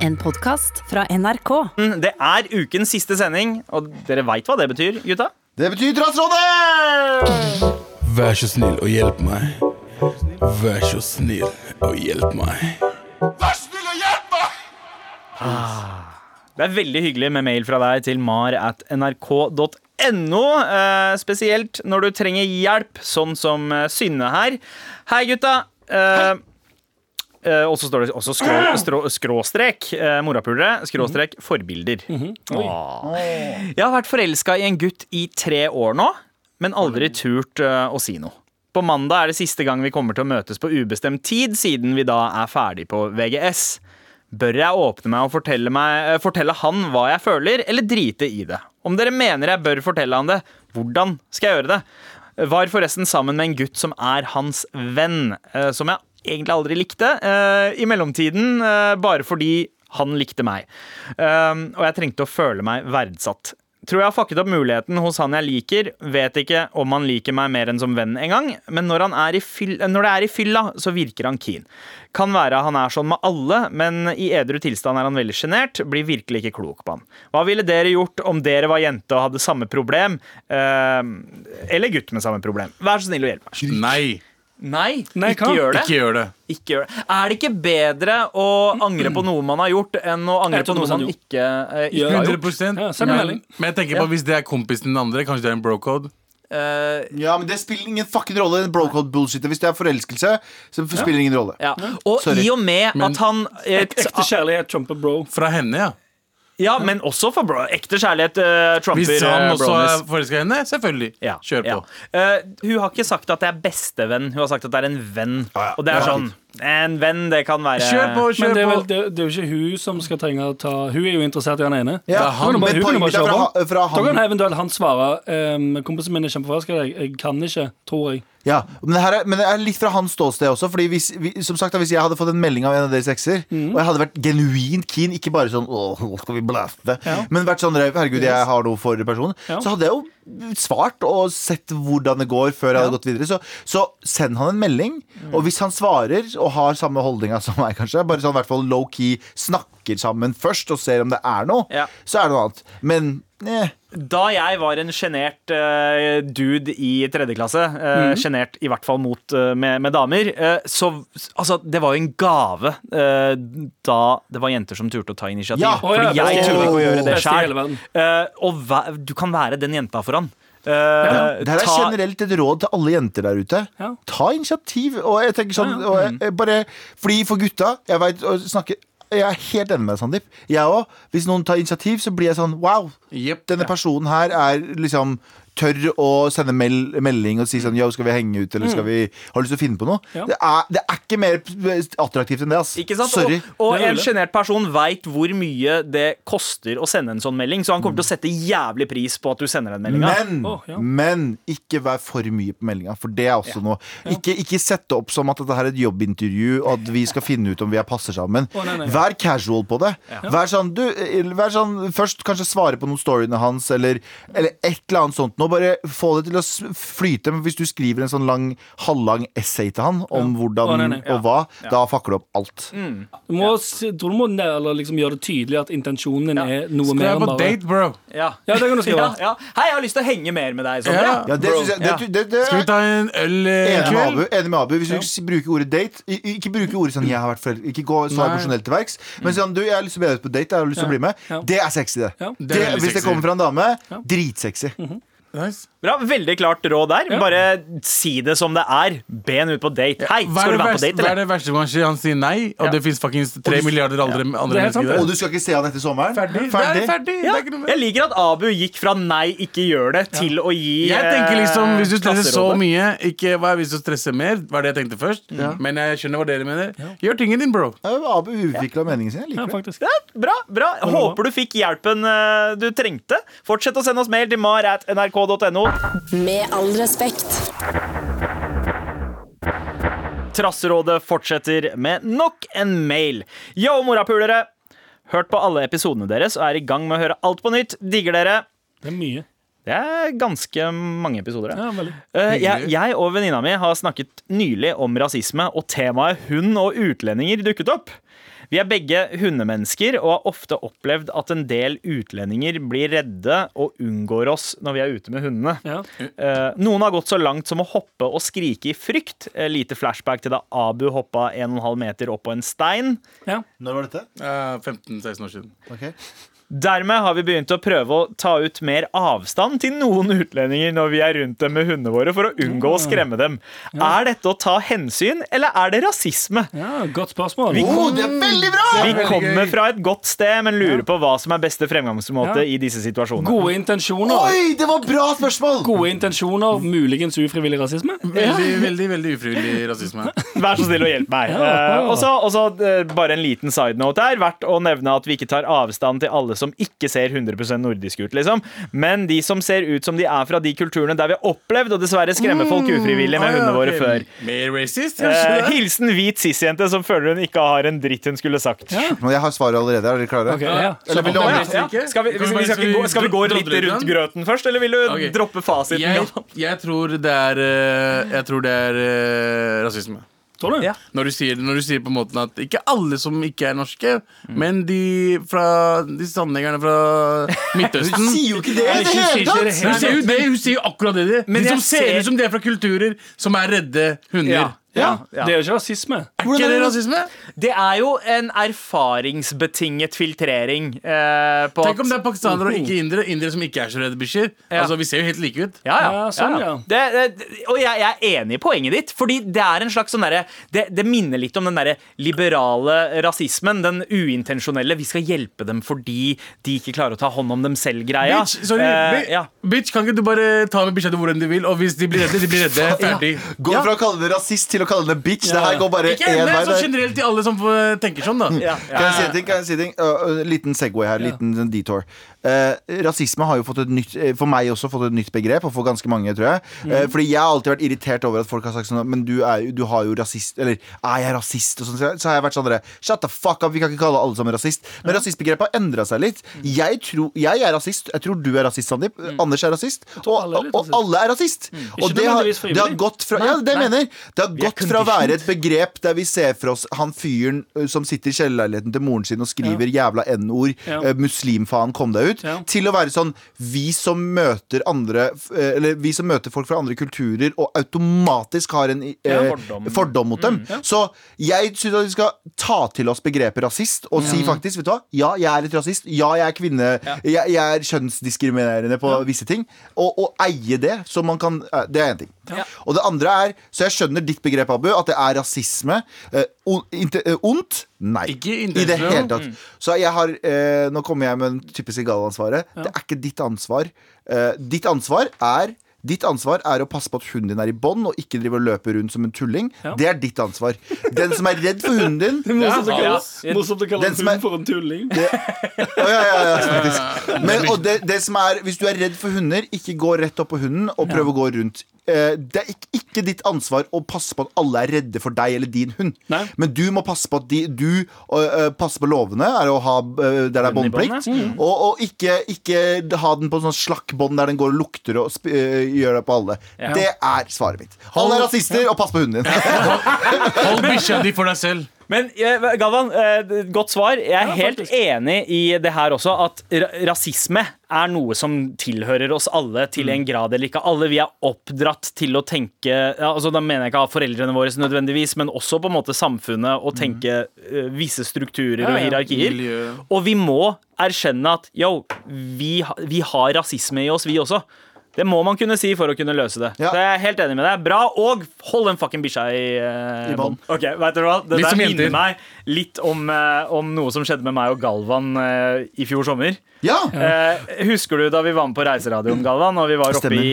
En podkast fra NRK. Det er ukens siste sending, og dere veit hva det betyr, gutta? Det betyr Trassrådet! Vær så snill og hjelp meg. Vær så snill og hjelp meg. Vær så snill og hjelp meg! Det er veldig hyggelig med mail fra deg til mar at nrk.no. Eh, spesielt når du trenger hjelp, sånn som eh, Synne her. Hei, gutta. Eh, eh, og så står det også skrå, strå, skråstrek eh, morapulere, skråstrek forbilder. Åh. Jeg har vært forelska i en gutt i tre år nå, men aldri turt eh, å si noe. På mandag er det siste gang vi kommer til å møtes på ubestemt tid, siden vi da er ferdig på VGS. Bør jeg åpne meg og fortelle, meg, eh, fortelle han hva jeg føler, eller drite i det? Om dere mener jeg bør fortelle han det, hvordan skal jeg gjøre det? Var forresten sammen med en gutt som er hans venn, eh, som jeg egentlig aldri likte. eh, I mellomtiden eh, bare fordi han likte meg. Eh, Og jeg trengte å føle meg verdsatt. Tror jeg har fucket opp muligheten hos han jeg liker. Vet ikke om han liker meg mer enn som venn engang, men når, han er i fyll, når det er i fylla, så virker han keen. Kan være han er sånn med alle, men i edru tilstand er han veldig sjenert. Blir virkelig ikke klok på han. Hva ville dere gjort om dere var jente og hadde samme problem? Eh, eller gutt med samme problem? Vær så snill å hjelpe meg. Nei, Nei, Nei, ikke gjør det. ikke gjør det. Ikke gjør det. Er det ikke bedre å angre på noe man har gjort, enn å angre på noe man ikke, eh, ikke har gjort? 100 Ja, send men, jeg tenker på hvis det er kompisen den andre, kanskje det er en bro-code. Eh, Ja, men Det spiller ingen fucking rolle. En Brocode bullshit Hvis det er forelskelse, så spiller det ingen rolle. ja. Og Sorry. i og med at han Et ekte kjærlighet trumper bro. Fra henne, ja. Ja, men også for bro. ekte kjærlighet uh, trumper Hvis han eh, også bronies. er forelska i henne, selvfølgelig. Ja, Kjør på. ja. Uh, hun har ikke sagt at det er bestevenn, hun har sagt at det er en venn. ja. Og det er Ja. sånn En venn, det kan være Kjør på, Men kjør det er, på. vel, det, det er jo ikke hun som skal trenge å ta Hun er jo interessert i han ene. Ja, Det er han. Hun hun kan bare er kjøre fra, på. Da kan han eventuelt han svare um, Kompisen min er kjempeforelska i deg. Jeg kan ikke, tror jeg. Ja, men det, her er, men det er litt fra hans ståsted også. Fordi hvis, vi, som sagt, hvis jeg hadde fått en melding av en av deres ekser, Mm. og jeg hadde vært genuint keen, ikke bare sånn Åh, skal vi ja. men vært sånn herregud, jeg har noe for personen, Ja. så hadde jeg jo svart og sett hvordan det går før jeg hadde gått videre. Så, så send han en melding, og hvis han svarer og har samme holdninga som meg, kanskje, bare sånn i hvert fall low-key snakker sammen først og ser om det er noe, Ja. så er det noe annet. Men eh, Da jeg var en sjenert uh, dude i tredje klasse, uh, mm. i hvert fall mot, uh, med, med damer, eh, så altså, det var jo en gave eh, da det var jenter som turte å ta initiativ. Ja. Ja, Fordi jeg turte ikke å gjøre det sjøl. og du kan være den jenta for han. Eh, Det her er ta- generelt et råd til alle jenter der ute. Ja. Ta initiativ. Og jeg tenker sånn Ja, og jeg, jeg bare, Fordi for gutta Jeg vet, snakke jeg er helt enig med deg, Sandeep. Jeg òg. Hvis noen tar initiativ, så blir jeg sånn Wow, Yep, denne personen her er liksom tør å sende mel melding og si sånn Yo, skal vi henge ut, eller skal vi Har du lyst til å finne på noe? Ja. Det, er, det er ikke mer attraktivt enn det, ass. Ikke sant? Sorry. Og, og en sjenert person veit hvor mye det koster å sende en sånn melding, så han kommer til å sette jævlig pris på at du sender den meldinga. Men, oh, ja. men ikke vær for mye på meldinga, for det er også noe. Ikke, ikke sette opp som at dette her er et jobbintervju, og at vi skal finne ut om vi er passer sammen. Oh, nei, nei. Vær casual på det. Vær sånn, du, eh, vær sånn Først kanskje svare på noen storyene hans, eller, eller et eller annet sånt. Bare få det til å flyte. Men hvis du skriver en sånn lang, halvlang essay til han om hvordan oh, nei, nei. og hva, da fucker du opp alt. Du må, tror du må eller liksom gjøre det tydelig at intensjonen din er noe Skal mer jeg Skriv på date, bro? Ja. Ja, det kan du skrive. Ja, ja. Hei, jeg har lyst til å henge mer med deg. Sondre. Ja. Ja, det, jeg, det, det, det, Skal vi ta en øl eh, Enig med Abu. kveld? Enig med Abu Hvis du bruker ordet date Ikke bruke ordet sånn 'jeg har vært forelder', Ikke gå så emosjonelt til verks. Men sånn 'du, jeg har lyst til å be deg ut på date', jeg har lyst til å bli med. Ja. Det er sexy, det. Ja. det, Det hvis det kommer fra en dame, dritsexy. Nice. Bra, Veldig klart råd der. Bare si det som det er. Be henne ut på date. Hei, skal er, du være på date, date, hva er det verste som kan skje? Han sier nei, og Ja. det fins fuckings tre milliarder andre, andre mennesker er mennesker Og du skal ikke se han etter sommeren? Ferdig. Ferdig. Det er ferdig. Ja. Det er ikke noe. Jeg liker at Abu gikk fra 'nei, ikke gjør det' til å gi Jeg tenker liksom, eh, Hvis du stresser så mye Ikke hva hvis du stresser mer, var det jeg tenkte først. Men jeg skjønner hva dere mener. Gjør tingen din, bro. Ja, Abu utvikla meningen sin. Jeg Ja, liker det. Ja, bra, bra. Håper du fikk hjelpen eh, du trengte. Fortsett å sende oss mail til mar at nrk.no. Med all respekt. Trasserådet fortsetter med nok en mail. Yo, morapulere! Hørt på alle episodene deres og er i gang med å høre alt på nytt. Digger dere. Det er mye. Det er ganske mange episoder. ja. Eh, jeg, jeg og venninna mi har snakket nylig om rasisme, og temaet hund og utlendinger dukket opp. Vi er begge hundemennesker og har ofte opplevd at en del utlendinger blir redde og unngår oss når vi er ute med hundene. Ja. Eh, noen har gått så langt som å hoppe og skrike i frykt. Eh, lite flashback til da Abu hoppa 1,5 meter opp på en stein. Ja. Når var dette? Eh, 15-16 år siden. Ok. Dermed har vi begynt å prøve å ta ut mer avstand til noen utlendinger når vi er rundt dem med hundene våre, for å unngå å skremme dem. Er dette å ta hensyn, eller er det rasisme? ja, Godt spørsmål. Vi- Oh, det er veldig bra! Vi kommer fra et godt sted, men lurer på hva som er beste fremgangsmåte Ja. i disse situasjonene. Gode intensjoner. Oi, det var bra spørsmål! Gode intensjoner, muligens ufrivillig rasisme. Veldig, veldig veldig ufrivillig rasisme. Vær så snill å hjelpe meg. Ja, ja. Eh, og så og så, eh, bare en liten side note her. Verdt å nevne at vi ikke tar avstand til alle som ikke ser 100 nordiske ut, liksom. Men de som ser ut som de er fra de kulturene der vi har opplevd å dessverre skremme folk ufrivillig med hundene våre før. Mer racist, Eh, hilsen hvit cis-jente som føler hun ikke har en dritt hun skulle sagt. Men jeg har svaret allerede. Er dere klare? Ok, ja. Eller vil du Ja, ja. Skal, vi, vi, vi, skal, gå, skal vi gå litt rundt grøten først, eller vil du okay. droppe fasiten? Jeg, jeg tror det er eh, Jeg tror det er eh, rasisme. Tror du? Ja. Når du, sier, når du sier på en måte at ikke alle som ikke er norske, Mm. men de fra De sandnegerne fra Midtøsten Hun sier jo ikke det i det hele tatt! Hun sier jo akkurat det. de. De som ser ser- ut som de er fra kulturer som er redde hunder. Ja. Ja. Det er jo ikke rasisme. Er ikke det rasisme? Det er jo en erfaringsbetinget filtrering. Eh, på Tenk om det er pakistanere og ikke indere Indere som ikke er så redde bikkjer. Ja. Altså, vi ser jo helt like ut. Ja, ja. Ja, sånn, ja, ja. Det, det, og jeg, jeg er enig i poenget ditt. Fordi det er en slags sånn derre det, det minner litt om den derre liberale rasismen. Den uintensjonelle 'vi skal hjelpe dem fordi de ikke klarer å ta hånd om dem selv'-greia. Bitch, sorry, Eh, ja. bitch, kan ikke du bare ta med bikkja di hvor enn du vil? Og hvis de blir redde, de blir redde. Ferdig. Gå fra å kalle det rasist til å kalle henne bitch. Det her går bare Ikke én vei. så generelt til alle som tenker sånn, da. Ja, Kan jeg si en ting? Kan jeg si en ting? Uh, uh, liten Segway her. Liten detour. Eh, rasisme har jo fått et nytt eh, For meg også fått et nytt begrep, og for ganske mange, tror jeg. Eh, fordi jeg har alltid vært irritert over at folk har sagt sånn Men du, er, du har jo rasist Eller er jeg rasist? Og sånn, så har jeg vært sånn dere, Shut the fuck up, vi kan ikke kalle alle sammen rasist. Men rasistbegrepet har endra seg litt. Jeg, tror, jeg er rasist. Jeg tror du er rasist, Sandeep. Anders er rasist. Og, alle er og alle er rasist. Og Ikke det har, det har gått fra Ja, det mener Det har gått fra å være et begrep der vi ser for oss han fyren som sitter i kjellerleiligheten til moren sin og skriver jævla n-ord, Ja. muslimfaen, kom deg ut, Ja. til å være sånn Vi som møter andre Eller vi som møter folk fra andre kulturer og automatisk har en eh, fordom. fordom mot dem. Så jeg syns at vi skal ta til oss begrepet rasist og si faktisk, vet du hva, ja, jeg er litt rasist. Ja, jeg er kvinne. Jeg, jeg er kjønnsdiskriminerende på visse ting. Og, og eie det, så man kan Det er én ting. Ja. Og det andre er, så jeg skjønner ditt begrep, Abu, at det er rasisme. Eh, eh, Ondt? Nei. Ikke I det hele tatt. Så jeg har, eh, nå kommer jeg med en typisk Galvan-ansvaret. Det er ikke ditt ansvar. Uh, ditt ansvar er Ditt ansvar er å passe på at hunden din er i bånd og ikke drive og løpe rundt som en tulling. Ja. Det er ditt ansvar. Den som er redd for hunden din Morsomt å Ja. kalle, morsomt å kalle en er- hund for en tulling. Å, ja, ja, ja, faktisk. Men, og det, det som er, hvis du er redd for hunder, ikke gå rett opp på hunden og prøv å gå rundt. Eh, det er ikke, ditt ansvar å passe på at alle er redde for deg eller din hund. Nei. Men du må passe på at de, du uh, passer på lovene, er å ha uh, der det er båndplikt. Mm. Og, og ikke, ikke ha den på sånn slakk bånd der den går og lukter og eh, gjør det på alle. Ja. Det er svaret mitt. Alle er rasister, og pass på hunden din. Hold bikkja di for deg selv. Men eh, Galvan, eh, godt svar. Jeg er helt enig i det her også, at rasisme er noe som tilhører oss alle til en grad eller ikke. Alle vi er oppdratt til å tenke ja, altså Da mener jeg ikke av foreldrene våre nødvendigvis, men også på en måte samfunnet og tenke eh, visse strukturer og hierarkier. Og vi må erkjenne at yo, vi, vi har rasisme i oss, vi også. Det må man kunne si for å kunne løse det. Ja. Så jeg er helt enig med deg. Bra, og hold den fucking bikkja i, uh, I bånd. Ok, vet du hva? Det Litt der minner meg litt om, uh, om noe som skjedde med meg og Galvan uh, i fjor sommer. Ja! Uh, husker du da vi var med på Reiseradioen, Galvan, og vi var oppe i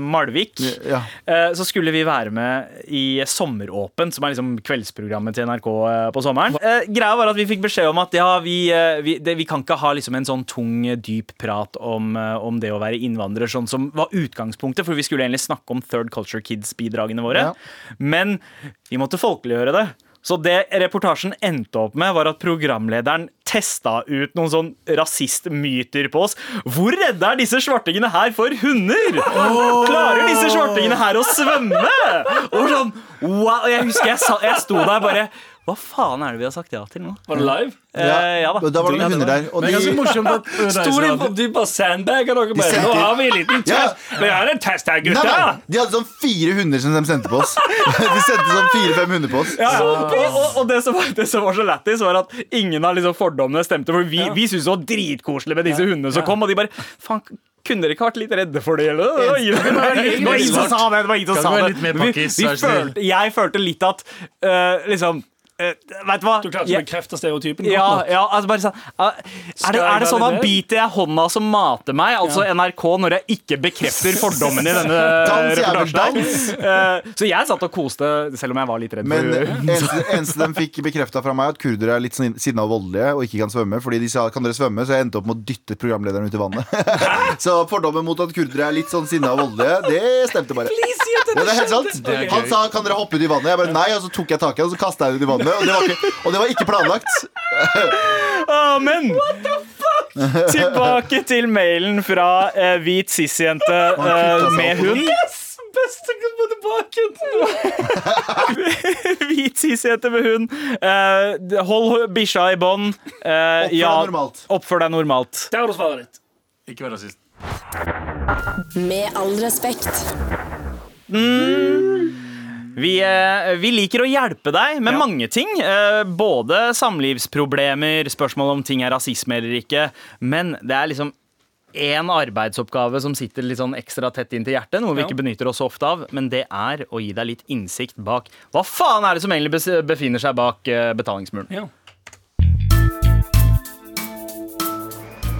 Malvik? Ja. Eh, så skulle vi være med i Sommeråpent, som er liksom kveldsprogrammet til NRK på sommeren. Eh, greia var at vi fikk beskjed om at ja, vi, vi, det, vi kan ikke ha liksom en sånn tung, dyp prat om, om det å være innvandrer, sånn som var utgangspunktet, for vi skulle egentlig snakke om Third Culture Kids-bidragene våre. Ja. Men vi måtte folkeliggjøre det. Så det reportasjen endte opp med, var at programlederen testa ut noen sånn rasistmyter på oss. Hvor redde er disse svartingene her for hunder? Klarer disse svartingene her å svømme? Og sånn, wow, Jeg husker jeg, jeg sto der bare Hva faen er det vi har sagt ja til nå? Var det live? Eh, ja da. Da var det noen hunder der. Og de, er ganske morsomt at Stor info, reiser de bare sandbagger dere bare. Nå har vi en liten Ja. test. Vi har en test her, gutta! nei, de hadde sånn fire hunder som de sendte på oss. De sendte sånn fire-fem hunder på oss. Ja, ja. Og, og, og det, som var, det som var så lættis, var at ingen av liksom fordommene stemte. For vi, vi syntes det var dritkoselig med disse hundene som kom, og de bare Faen, kunne dere ikke vært litt redde for det? Eller? Det var ingen- som sa det. det, var ingen som sa det. Vi, vi vær så snill? følte, jeg følte litt at uh, liksom Vet du hva? Du klarer ikke å bekrefte stereotypen. ja, ja, altså bare sånn uh, er, det, er det sånn at biter jeg hånda som mater meg, altså NRK, når jeg ikke bekrefter fordommen i denne reportasjen? Uh, så jeg satt og koste, selv om jeg var litt redd Men eneste, eneste de fikk bekrefta fra meg, at kurdere er litt sånn sinna og voldelige og ikke kan svømme. Fordi de sa kan dere svømme, så jeg endte opp med å dytte programlederen ut i vannet. så fordommen mot at kurdere er litt sånn sinna og voldelige, det stemte bare. Ja, det er helt sant. er Han sa kan dere hoppe ut i vannet. Jeg bare nei, og så tok jeg tak i han og så kasta jeg den ut i vannet. Og det var ikke, og det var ikke planlagt. Ah, men tilbake til mailen fra eh, hvit cis-jente eh, med på hund. Beste på tilbake. hvit cis-jente med hund. Eh, hold bikkja i bånd. Eh, Oppfør deg normalt. Oppfør deg normalt. Det du svaret ditt. Ikke vær rasist. Med all respekt. Vi, eh, vi liker å hjelpe deg med mange ting. Eh, både samlivsproblemer, spørsmål om ting er rasisme eller ikke. Men det er liksom én arbeidsoppgave som sitter litt sånn ekstra tett inn til hjertet. Noe vi Ja. ikke benytter oss ofte av. Men det er å gi deg litt innsikt bak Hva faen er det som egentlig befinner seg bak eh, betalingsmuren? Ja.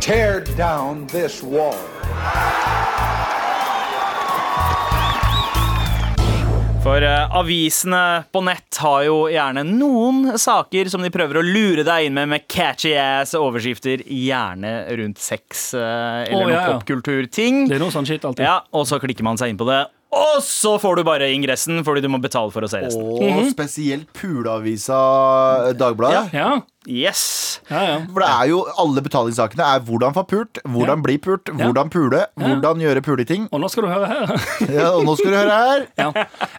Tear down this wall. For uh, avisene på nett har jo gjerne noen saker som de prøver å lure deg inn med med catchy ass overskrifter, gjerne rundt sex uh, eller noe ja, ja. popkulturting. Det er noe sånn shit alltid. Ja, og så klikker man seg inn på det, og så får du bare ingressen fordi du må betale for å se resten. Og spesielt puleavisa Dagbladet. Ja, Yes! ja, ja. For det er jo alle betalingssakene er hvordan få pult, hvordan Ja. bli pult, hvordan pule, hvordan gjøre puleting. Og nå skal du høre her. Ja, og nå skal du høre her. Ja.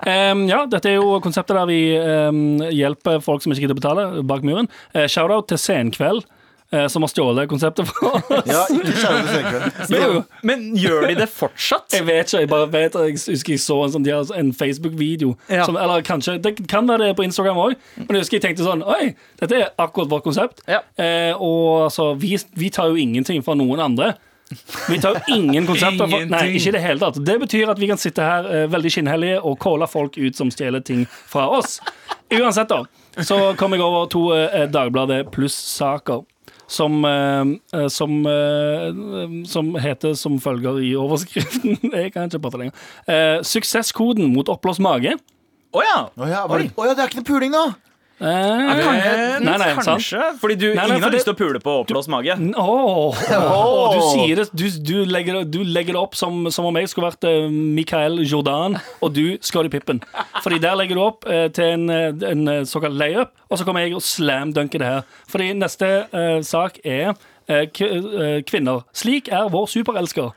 Em, ja, dette er jo konseptet der vi um, hjelper folk som ikke gidder å betale, bak muren. Uh, Shout-out til Senkveld, eh, som har stjålet konseptet fra oss. Ja, ikke kjære til. Jo, jo. Men gjør de det fortsatt? Jeg vet ikke, jeg bare vet jeg husker jeg så en, sånn, en Facebook-video. Ja. Eller kanskje, Det kan være det på Instagram òg, men jeg husker jeg tenkte sånn Oi, dette er akkurat vårt konsept. Ja. Eh, og altså, vi, vi tar jo ingenting fra noen andre. Vi tar jo ingen konsepter For, Nei, ikke det hele tatt. Det betyr at vi kan sitte her eh, veldig skinnhellige og calle folk ut som stjeler ting fra oss. Uansett, da, så kom jeg over to eh, Dagbladet pluss-saker. Som, eh, eh, som, eh, som heter som følger i overskriften Jeg kan ikke prate lenger. Eh, suksesskoden mot oppblåst mage. Å ja! Oh ja, oh det, ja, det er ikke noe puling nå! Eh, nei, nei, nei, sant? Kanskje. Fordi du, nei, ingen for har lyst til å pule på oppblåst mage. Åh, åh, du sier det Du, du, legger, du legger det opp som, som om jeg skulle vært uh, Michael Jordan, og du skal i pippen. Fordi der legger du opp uh, til en, eh, en uh, såkalt layup, og så kommer jeg og slam-dunker det her. Fordi neste uh, sak er kvinner. Slik er vår superelsker.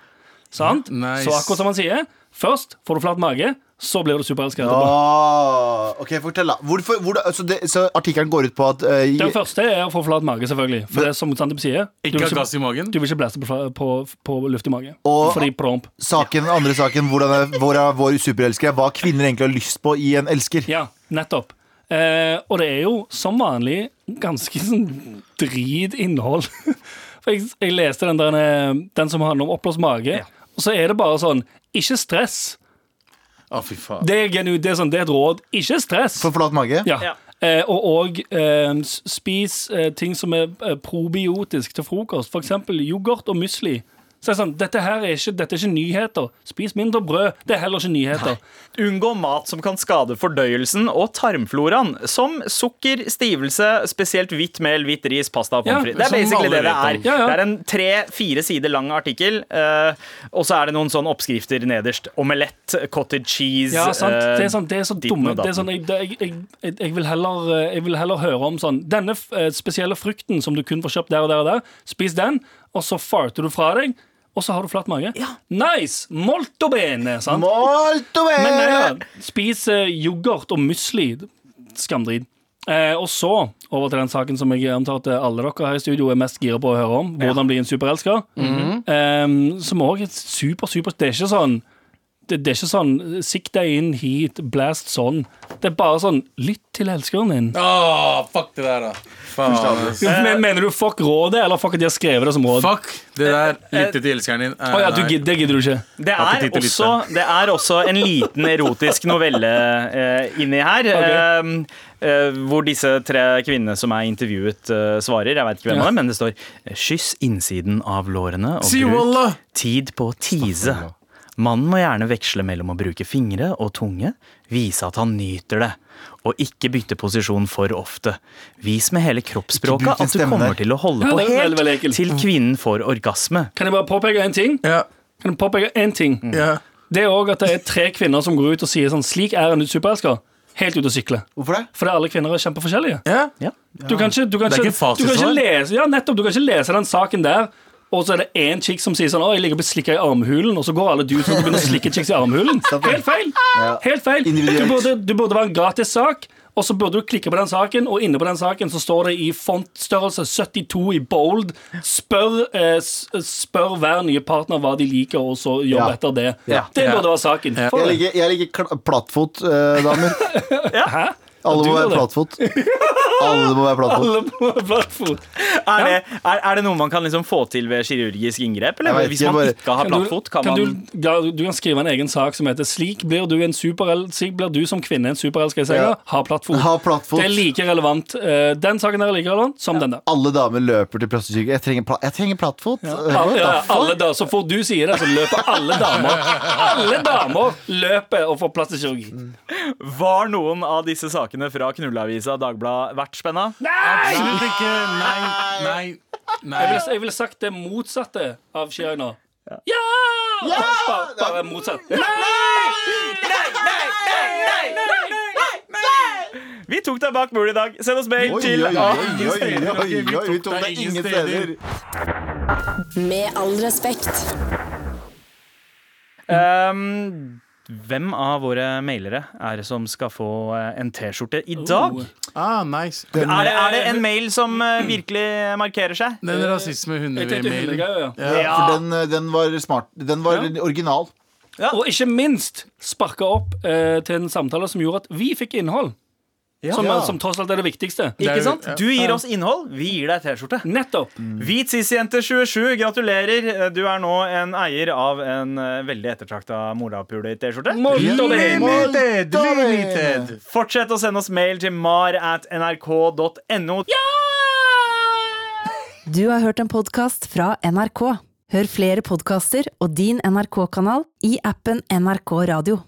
Sant? Nice. Så akkurat som han sier, først får du flatt mage, så blir du superelsker etterpå. Ah, ok, fortell da Hvorfor, hvor, så, det, så artikkelen går ut på at uh, Den første er å få flat mage, selvfølgelig. For det er som Sandeep sier. Du Ikke vil ha gass i magen. du vil ikke blæste på, på, på luftig mage. Og- Fordi promp. saken, andre saken hvordan er, Hvor er vår superelsker Hva kvinner egentlig har lyst på i en elsker Ja, nettopp. Eh, og det er jo som vanlig ganske sånn dritinnhold. For jeg, jeg leste den der eh, Den som handler om oppblåst mage, og så er det bare sånn Ikke stress. Å, fy faen. Det er, genu, det er, sånn, det er et råd. Ikke stress. For flat mage Ja. Ja. Eh, og og eh, spis eh, ting som er eh, probiotisk til frokost. For eksempel yoghurt og musli. Så det er sånn, dette her er ikke, dette er ikke nyheter. Spis mindre brød. Det er heller ikke nyheter. Unngå mat som kan skade fordøyelsen og tarmfloraen, som sukker, stivelse, spesielt hvitt mel, hvitt ris, pasta og Ja, pommes frites. Det er basically det det er. Ja, ja. Det er en tre-fire sider lang artikkel, eh, og så er det noen sånne oppskrifter nederst. Omelett, cottage cheese Ja, sant. eh, Det er, sånn, det er så dumme det er sånn, jeg, jeg, jeg, jeg, vil heller, eh, jeg vil heller høre om sånn Denne spesielle frukten som du kun får kjøpt der og der og der, spis den, og så farter du fra deg, og så har du flatt mage. Nice! Molto bene! Sant? Molto Men ja, spis eh, yoghurt og musli. Skamdrit. Eh, og så over til den saken som jeg antar at alle dere her i studio er mest gira på å høre om. Hvordan bli en superelsker. eh, som òg er super, super Det er ikke sånn det, det er ikke sånn Sikk deg inn hit, blast sånn. Det er bare sånn Lytt til elskeren din. Åh, fuck det der, da. Faen. Men, mener du fuck rådet, eller fuck at de har skrevet det som råd? Fuck det der. Lytte til elskeren din. Oh, ja, du, det gidder du ikke. Det er, også, det er også en liten erotisk novelle eh, inni her. eh, Uh, hvor disse tre kvinnene som er intervjuet, uh, svarer. Jeg vet ikke hvem ja. det er, men det står 'Kyss innsiden av lårene og Si bruk wallah! tid på å tease'. Mannen må gjerne veksle mellom å bruke fingre og tunge, vise at han nyter det, og ikke bytte posisjon for ofte. Vis med hele kroppsspråket at du kommer til å holde på er veldig, helt veldig til kvinnen får orgasme. Kan jeg bare påpeke en ting? Ja, Kan jeg påpeke en ting? ja. Det er òg at det er tre kvinner som går ut og sier sånn Slik er en superelsker. Helt ute å sykle. Hvorfor det? Fordi alle kvinner er kjempeforskjellige. ja. Ja. Du kan ikke, du kan ikke du kan ikke lese Ja, nettopp. Du kan ikke lese den saken der. Og så er det én chick som sier sånn Å, jeg ligger og bli slikka i armhulen. Og så går alle dudes og begynner å slikke chicks i armhulen. Helt feil! Helt feil. Du burde, du burde være en gratis sak. Og så burde du klikke på den saken, og inne på den saken så står det i fontstørrelse 72 i bold. Spør, eh, spør hver nye partner hva de liker, og så jobb Ja. etter det. Ja. Det burde være saken. Få Jeg liker, jeg liker plattfot, eh, damer. Hæ? Alle må være plattfot. Alle må være plattfot. Alle plattfot. Er det, er, er det noe man kan liksom få til ved kirurgisk inngrep? Eller hvis man bare- ikke har plattfot, kan, kan man du, ja, du kan skrive en egen sak som heter 'Slik blir du, en superel slik blir du som kvinne en superelsker i senga'. Ja. Ha plattfot. Platt. Det er like relevant. eh, Den saken der er like relevant som den der. Alle damer løper til plastikk. Jeg trenger, pla jeg trenger plattfot. Ja, ja, alle da, så fort du sier det, så løper alle damer Alle damer løper og får plastikkirurgi. Var noen av disse sakene fra Knulleavisa Dagblad verdt Nei! Absolutt ikke. Nei, nei, Jeg nei. ville jeg ville sagt det motsatte av China. Ja! Bare, bare motsatt. Vi tok deg bak mulig i dag. Send oss mail til oi, oi, oi, oi, Vi tok deg ingen steder. Med all respekt. Um, Hvem av våre mailere er det som skal få eh, en T-skjorte i dag? Oh. Ah, nice. Er det, er det en mail som eh, virkelig markerer seg? Den rasisme-hundre-mailen. ja. Ja. For den, eh, den var smart. Den var original. Og ikke minst sparka opp eh, til en samtale som gjorde at vi fikk innhold. Som, Ja. som tross alt er det viktigste. Ikke sant? Du gir oss innhold, vi gir deg T-skjorte. Nettopp. Hvit cis-jente27, gratulerer. Du er nå en eier av en eh, veldig ettertrakta morapuler-T-skjorte. Limited! Limited! Fortsett å sende oss mail til mar at nrk.no. Ja! Du har hørt en podkast fra NRK. Hør flere podkaster og din NRK-kanal i appen NRK Radio.